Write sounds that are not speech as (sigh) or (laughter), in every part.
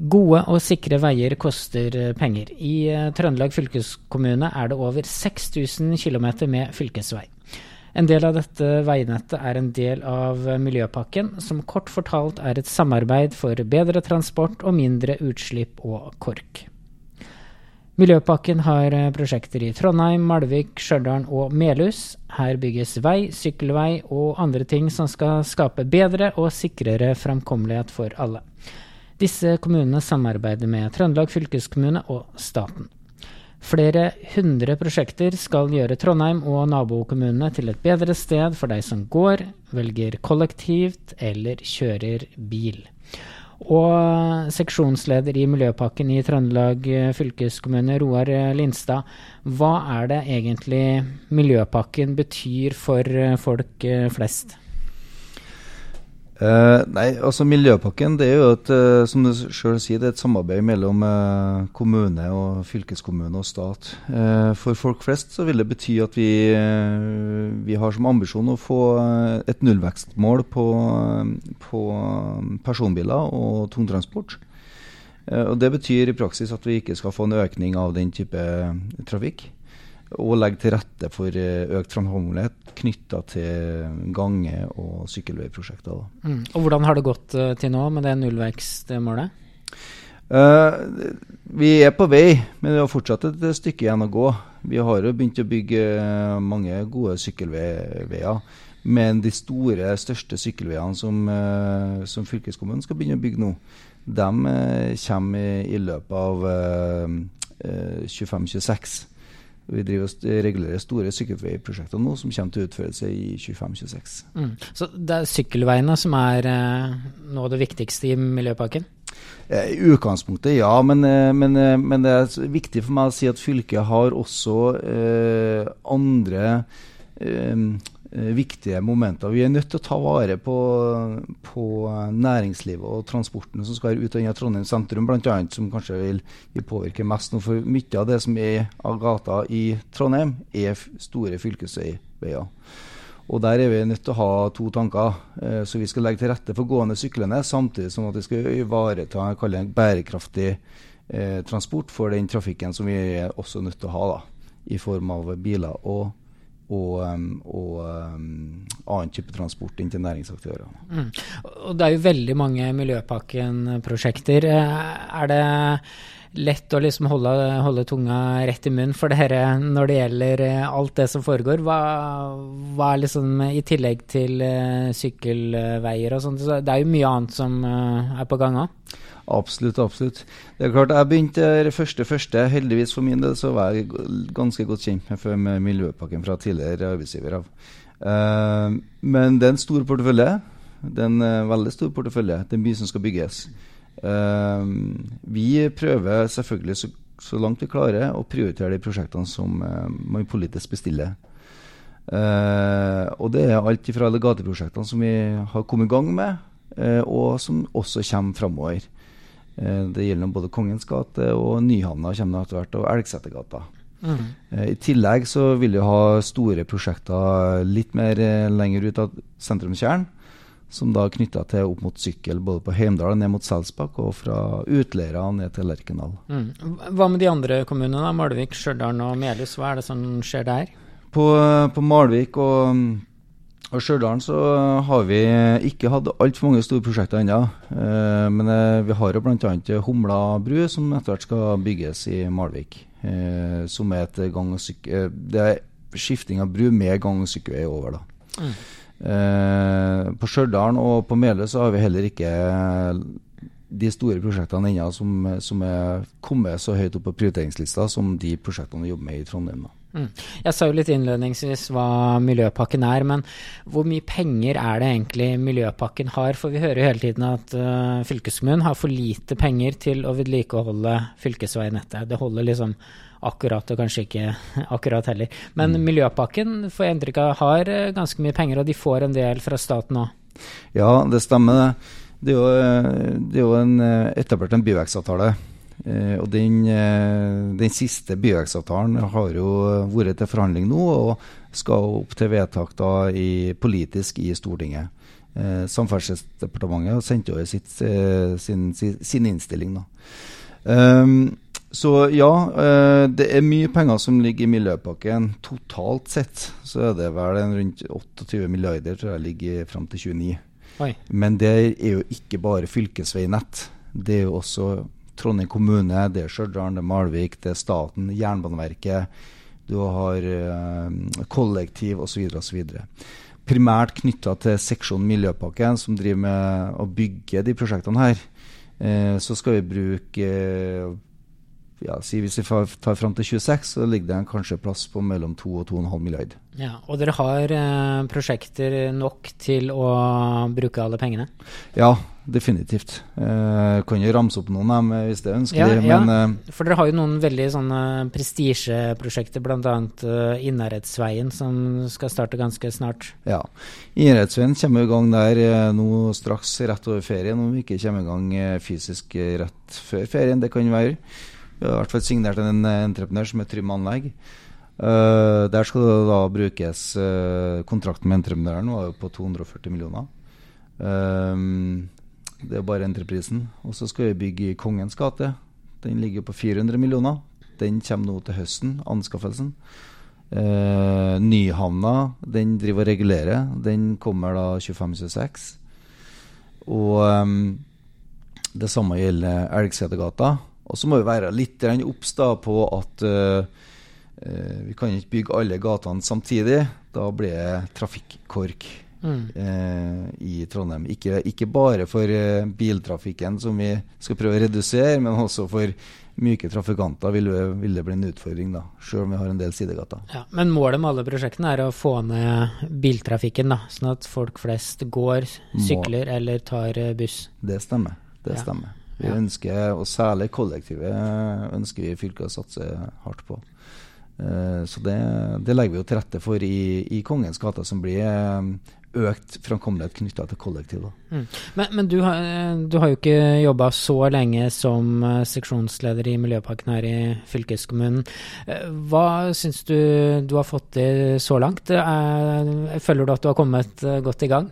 Gode og sikre veier koster eh, penger. I eh, Trøndelag fylkeskommune er det over 6000 km med fylkesvei. En del av dette veinettet er en del av eh, Miljøpakken, som kort fortalt er et samarbeid for bedre transport og mindre utslipp og kork. Miljøpakken har prosjekter i Trondheim, Malvik, Stjørdal og Melhus. Her bygges vei, sykkelvei og andre ting som skal skape bedre og sikrere framkommelighet for alle. Disse kommunene samarbeider med Trøndelag fylkeskommune og staten. Flere hundre prosjekter skal gjøre Trondheim og nabokommunene til et bedre sted for deg som går, velger kollektivt eller kjører bil. Og seksjonsleder i Miljøpakken i Trøndelag fylkeskommune, Roar Lindstad. Hva er det egentlig Miljøpakken betyr for folk flest? Uh, nei, altså Miljøpakken det er jo et, uh, som du selv sier, det er et samarbeid mellom uh, kommune, og fylkeskommune og stat. for folk flest så vil det bety at vi, vi har som ambisjon å få et nullvekstmål på, på personbiler og tungtransport. og Det betyr i praksis at vi ikke skal få en økning av den type trafikk og legge til rette for eh, økt framkommelighet knytta til gange- og sykkelveiprosjekter. Mm. Og Hvordan har det gått uh, til nå med det nullvekstmålet? Uh, vi er på vei, men vi har fortsatt et stykke igjen å gå. Vi har jo begynt å bygge mange gode sykkelveier. Men de store, største sykkelveiene som, uh, som fylkeskommunen skal begynne å bygge nå, de kommer i, i løpet av 25-26. Vi driver og regulerer store sykkelveiprosjekter nå som kommer til utførelse i 25-26. Mm. Så det er sykkelveiene som er eh, noe av det viktigste i Miljøpakken? Eh, I utgangspunktet, ja. Men, eh, men, eh, men, det er viktig for meg å si at fylket har også eh, andre eh, Eh, viktige momenter. Vi er nødt til å ta vare på, på næringslivet og transporten som skal ut av Trondheim sentrum, bl.a. som kanskje vil, påvirke mest nå. For mye av det som er av gata i Trondheim, er store fylkesveier. Og Der er vi nødt til å ha to tanker. Eh, så Vi skal legge til rette for gående syklende, samtidig som at vi skal ivareta en bærekraftig eh, transport for den trafikken som vi er også nødt til å ha, da, i form av biler og og, og um, annen type transport inn til næringsaktørene. Mm. Og det er jo veldig mange Miljøpakken-prosjekter. Er det lett å liksom holde, holde, tunga rett i munnen for dere når det gjelder eh, alt det som foregår? Hva, hva er liksom i tillegg til uh, sykkelveier og sånt? Så det er jo mye annet som uh, er på gang òg? Absolutt, absolutt. Det er klart, Jeg begynte det første første. Heldigvis for min del så var jeg ganske godt kjent med, med miljøpakken fra tidligere arbeidsgiver. av. Uh, men det er en stor portefølje. Det er en uh, veldig stor portefølje. Det er mye som skal bygges. Uh, vi prøver selvfølgelig så, så, langt vi klarer å prioritere de prosjektene som man politisk bestiller. og det er alt fra gateprosjektene som vi har kommet i gang med, og som også kommer framover. Eh, det gjelder både Kongens gate og Nyhavna kommer etter hvert, og Elgsetergata. Mm. Eh, I tillegg så vil vi ha store prosjekter litt mer eh, lenger ut av sentrumskjernen. Som da er knytta til opp mot sykkel, både på Heimdal ned mot Selsbakk og fra Utleira ned til Lerkendal. Mm. Hva med de andre kommunene? Malvik, Stjørdal og Melhus. Hva er det som skjer der? På, på Malvik og og Stjørdal så har vi ikke hatt altfor mange store prosjekter ennå. Eh, men eh, vi har jo bl.a. Humla bru, som etter hvert skal bygges i Malvik. Eh, som er et gang- og syke... Det er skifting av bru med gang- og sykkelvei over, da. Mm. på Stjørdal og på Meløy så har vi heller ikke de store prosjektene ennå som, som er kommet så høyt opp på prioriteringslista som de prosjektene vi jobber med i Trondheim. da. Mm. Jeg sa jo litt innledningsvis hva Miljøpakken er, men hvor mye penger er det egentlig Miljøpakken har? For vi hører jo hele tiden at uh, fylkeskommunen har for lite penger til å vedlikeholde fylkesveinettet. Det holder liksom akkurat, og kanskje ikke (laughs) akkurat heller. Men mm. Miljøpakken får jeg inntrykk av har uh, ganske mye penger, og de får en del fra staten òg? Ja, det stemmer det. Er jo, eh, det er jo en, etablert en byvekstavtale Eh, og den, eh, den siste byvekstavtalen har jo vært til forhandling nå, og skal opp til vedtak da i, politisk i Stortinget. Eh, Samferdselsdepartementet har sendt over sitt, eh, sin, sin, sin, innstilling. Um, så ja, eh, det er mye penger som ligger i Miljøpakken. Totalt sett så er det vel rundt 28 milliarder tror jeg ligger fram til 29. Oi. Men det er jo ikke bare fylkesveinett. Det er jo også Trondheim kommune, det er Stjørdal, det er Malvik, det er staten, Jernbaneverket. Du har eh, kollektiv osv. osv. Primært knytta til seksjonen Miljøpakke, som driver med å bygge de prosjektene her. Eh, så skal vi bruke uh, ja, si Hvis vi tar fram til 26, så ligger det kanskje plass på mellom 2 og 2,5 milliard. Ja, Og dere har eh, prosjekter nok til å bruke alle pengene? Ja, definitivt. Eh, kan jo ramse opp noen dem hvis det er ønskelig. Ja, ja. Eh, for dere har jo noen veldig sånne prestisjeprosjekter, bl.a. Eh, Innherredsveien, som skal starte ganske snart. Ja. Innherredsveien kommer i gang der eh, nå straks rett over ferien, om vi ikke kommer i gang eh, fysisk rett før ferien. Det kan være. Vi har i hvert fall signert en entreprenør som er Trym Anlegg. Uh, der skal det da brukes uh, Kontrakten med entreprenøren var jo på 240 millioner. Uh, det er bare entreprisen. Og så skal vi bygge Kongens gate. Den ligger på 400 millioner. Den kommer nå til høsten, anskaffelsen. Nyhavna, den driver og regulerer. Den kommer da 25-26. Og um, det samme gjelder Elgsetergata. Og så må vi være litt obs på at uh, vi kan ikke bygge alle gatene samtidig. Da blir det trafikkork mm. uh, i Trondheim. Ikke, ikke bare for uh, biltrafikken, som vi skal prøve å redusere, men også for myke trafikanter vil, vil det bli en utfordring, da, selv om vi har en del sidegater. Ja, men målet med alle prosjektene er å få ned biltrafikken, da, sånn at folk flest går, sykler Må. eller tar buss? Det stemmer. Det ja. Vi ønsker, og særlig kollektivet ønsker vi fylket å satse hardt på. Uh, så det, det, legger vi jo til rette for i, i Kongens gate, som blir eh, økt framkommelighet knytta til kollektiv. Mm. Men, men du, har, du, har, jo ikke jobba så lenge som eh, seksjonsleder i Miljøpakken her i fylkeskommunen. Hva syns du du har fått til så langt? Føler du at du har kommet godt i gang?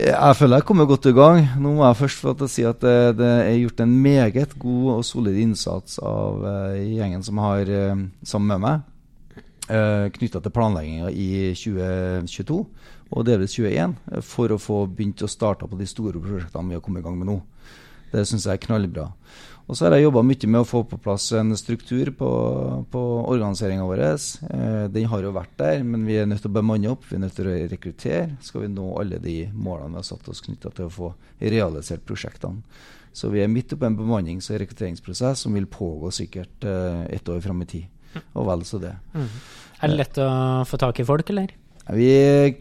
Jeg føler jeg kommer godt i gang. Nå må jeg først få si at det, det, er gjort en meget god og solid innsats av uh, gjengen som har uh, sammen med meg, uh, eh, knytta til planlegginga i 2022 og delvis 2021, for å få begynt å starte på de store prosjektene vi har kommet i gang med nå. Det syns jeg er knallbra. Og så har jeg jobba mye med å få på plass en struktur på, på organiseringa vår. Eh, den har jo vært der, men vi er nødt til å bemanne opp. Vi er nødt til å rekruttere. Skal vi nå alle de målene vi har satt oss knytta til å få realisert prosjektene. Så vi er midt oppe i en bemannings- og rekrutteringsprosess som vil pågå sikkert eh, ett år fram i tid. Og vel så det. Mm. Er det lett å få tak i folk, eller? Vi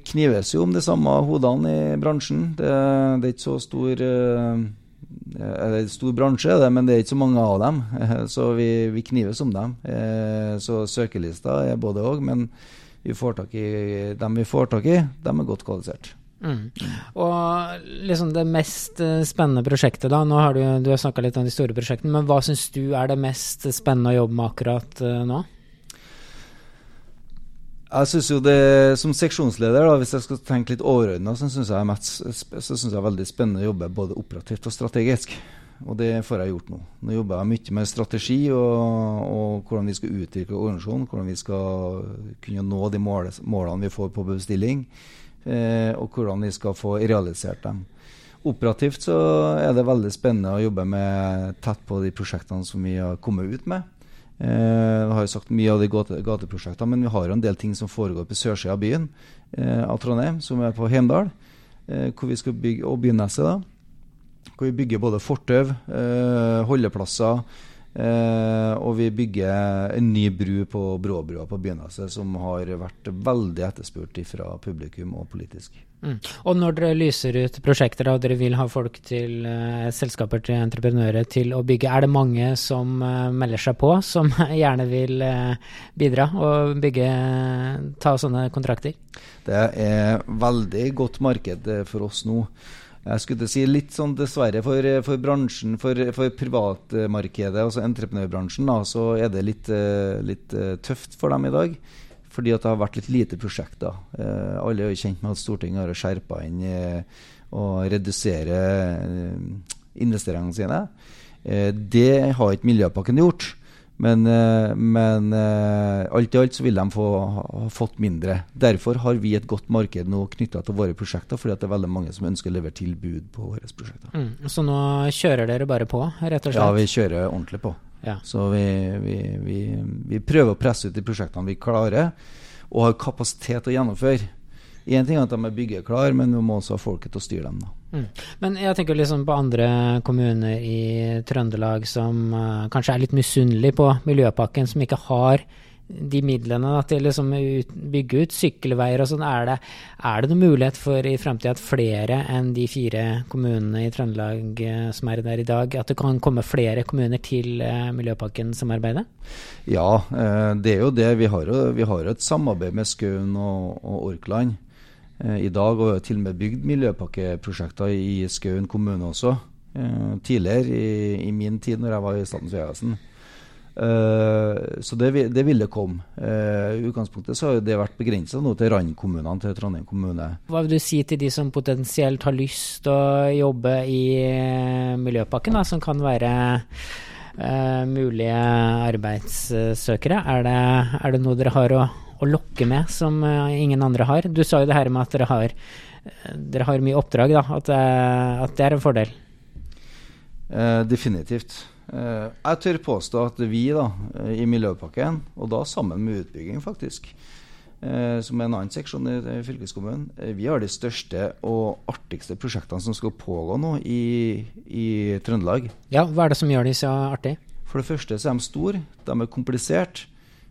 knives jo om de samme hodene i bransjen. Det, det er ikke så stor uh, er en stor bransje, det, men det er ikke så mange av dem. Så vi, vi knives om dem. Eh, så søkelista er både òg, men vi får tak i, dem vi får tak i, dem er godt kvalifisert. Mm. Og liksom det mest eh, spennende prosjektet, da. Nå har du, du har snakka litt om de store prosjektene, men hva syns du er det mest spennende å jobbe med akkurat nå? Jeg synes jo det, Som seksjonsleder, da, hvis jeg skal tenke litt overordna, så syns jeg, det er veldig spennende å jobbe både operativt og strategisk. Og det får jeg gjort nå. Nå jobber jeg mye med strategi og, og hvordan vi skal utvikle organisasjonen. Hvordan vi skal kunne nå de målene vi får på bestilling. Eh, og hvordan vi skal få realisert dem. Operativt så er det veldig spennende å jobbe med tett på de prosjektene som vi har kommet ut med. Eh, jeg har jo sagt mye av de gateprosjektene, men vi har jo en del ting som foregår på sørsida av byen, eh, av Trondheim, som er på Heimdal, eh, hvor vi skal bygge, og Byneset, hvor vi bygger både fortau, eh, holdeplasser, Eh, og vi bygger en ny bru på Bråbrua på Byneset, som har vært veldig etterspurt fra publikum og politisk. Mm. Og når dere lyser ut prosjekter og dere vil ha folk til eh, selskaper til entreprenører til å bygge, er det mange som eh, melder seg på, som (laughs) gjerne vil uh, bidra og bygge, ta sånne kontrakter? Det er veldig godt marked for oss nå jeg skulle si litt sånn dessverre for, for bransjen, for, for privatmarkedet, altså entreprenørbransjen, da, så er det litt, litt, tøft for dem i dag. Fordi at det har vært litt lite prosjekter. Eh, alle er jo kjent med at Stortinget har skjerpa inn eh, og redusere eh, investeringene sine. Eh, det har ikke Miljøpakken gjort. Men, eh, men eh, alt i alt så vil de få, ha fått mindre. Derfor har vi et godt marked nå knytta til våre prosjekter, fordi det er veldig mange som ønsker å levere tilbud på våre prosjekter. Mm, så nå kjører dere bare på, rett og slett? Ja, vi kjører ordentlig på. Ja. Så vi, vi, vi, vi, prøver å presse ut de prosjektene vi klarer, og har kapasitet til å gjennomføre. Én ting er at de er byggeklar, men vi må også ha folket til å styre dem. da. Mm. Men jeg tenker liksom på andre kommuner i Trøndelag som uh, kanskje er litt misunnelige på Miljøpakken, som ikke har de midlene da, til liksom bygge ut sykkelveier og sånn. Er, er, det noen mulighet for i fremtiden at flere enn de fire kommunene i Trøndelag uh, som er der i dag, at det kan komme flere kommuner til uh, Miljøpakken-samarbeidet? Ja, det er jo det. Vi har jo, vi har et samarbeid med Skaun og, og Orkland. Eh, I dag og til og med bygd miljøpakkeprosjekter i Skaun kommune også. Eh, tidligere, i, i, min tid når jeg var i Statens vegvesen. Uh, så det, det ville komme. Uh, I utgangspunktet så har det vært begrensa til randkommunene til Trondheim kommune. Hva vil du si til de som potensielt har lyst til å jobbe i Miljøpakken, da, som kan være uh, mulige arbeidssøkere? Er det, er det noe dere har å å lokke med som uh, ingen andre har. Du sa jo det her med at dere har, dere har mye oppdrag, da, at, uh, at, det er en fordel. definitivt. jeg tør påstå at vi da, i Miljøpakken, og da sammen med utbygging faktisk, som er en annen seksjon i, i fylkeskommunen, vi har de største og artigste prosjektene som skal pågå nå i, i Trøndelag. Ja, Hva er det som gjør de så artige? For det første så er de store, de er komplisert.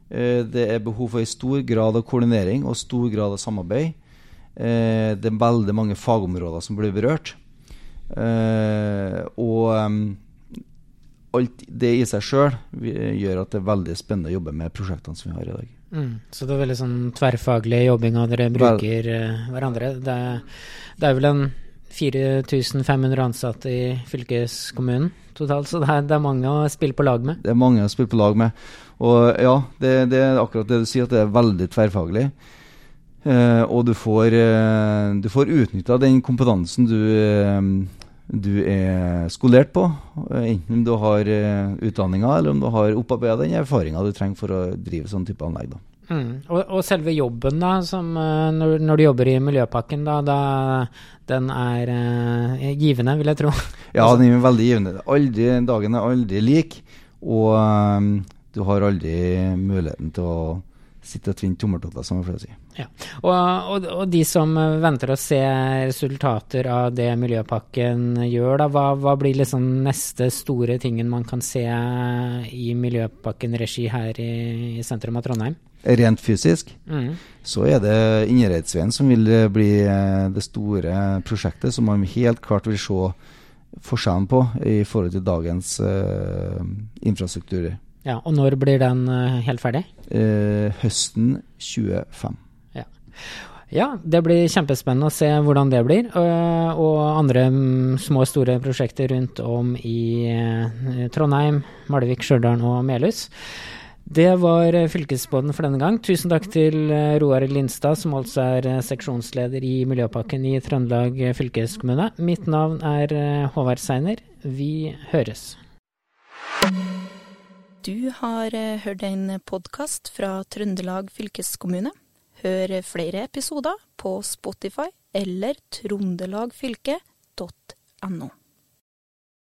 Eh, det er behov for i stor grad av koordinering og stor grad av samarbeid. Eh, det er veldig mange fagområder som blir berørt. Eh, og alt det i seg sjøl gjør at det er veldig spennende å jobbe med prosjektene som vi har i dag. Mm, så det er veldig sånn tverrfaglig jobbing, og dere bruker Vel, hverandre. Det, det, er vel en 4500 ansatte i fylkeskommunen totalt, så det er, det er mange å spille på lag med? Det er mange å spille på lag med. Og ja, det, det, er akkurat det du sier, at det er veldig tverrfaglig. Eh, og du får, eh, du får utnytta den kompetansen du, eh, du, er skolert på. Enten om du har eh, utdanninga, eller om du har opparbeida den erfaringa du trenger for å drive sånn type anlegg. da. Mm. Og, og, selve jobben, da, som, eh, når, når, du jobber i Miljøpakken, da, da den er eh, givende, vil jeg tro? (laughs) Ja, den er veldig givende. Aldri, dagen er aldri lik. Og um, du har aldri muligheten til å sitte og tvinne tommeltotter, som jeg pleier å si. Ja. Og, og, og, de som venter å se resultater av det Miljøpakken gjør, da, hva, hva blir liksom neste store tingen man kan se i Miljøpakken-regi her i, i, sentrum av Trondheim? Rent fysisk mm. så er det Ingereidsveien som vil bli eh, det store prosjektet, som man helt klart vil se forskjellen på i forhold til dagens uh, infrastrukturer. Ja, Og når blir den uh, helt ferdig? Uh, høsten 25. Ja. ja. det blir kjempespennende å se hvordan det blir. Og andre um, små og store prosjekter rundt om i Trondheim, Malvik, Stjørdal og Melhus. Det var fylkesbåten for denne gang. Tusen takk til Roar Lindstad, som altså er seksjonsleder i Miljøpakken i Trøndelag fylkeskommune. Mitt navn er Håvard Seiner. Vi høres. Du har eh, hørt en podkast fra Trøndelag fylkeskommune. Hør flere episoder på Spotify eller trondelagfylket.no.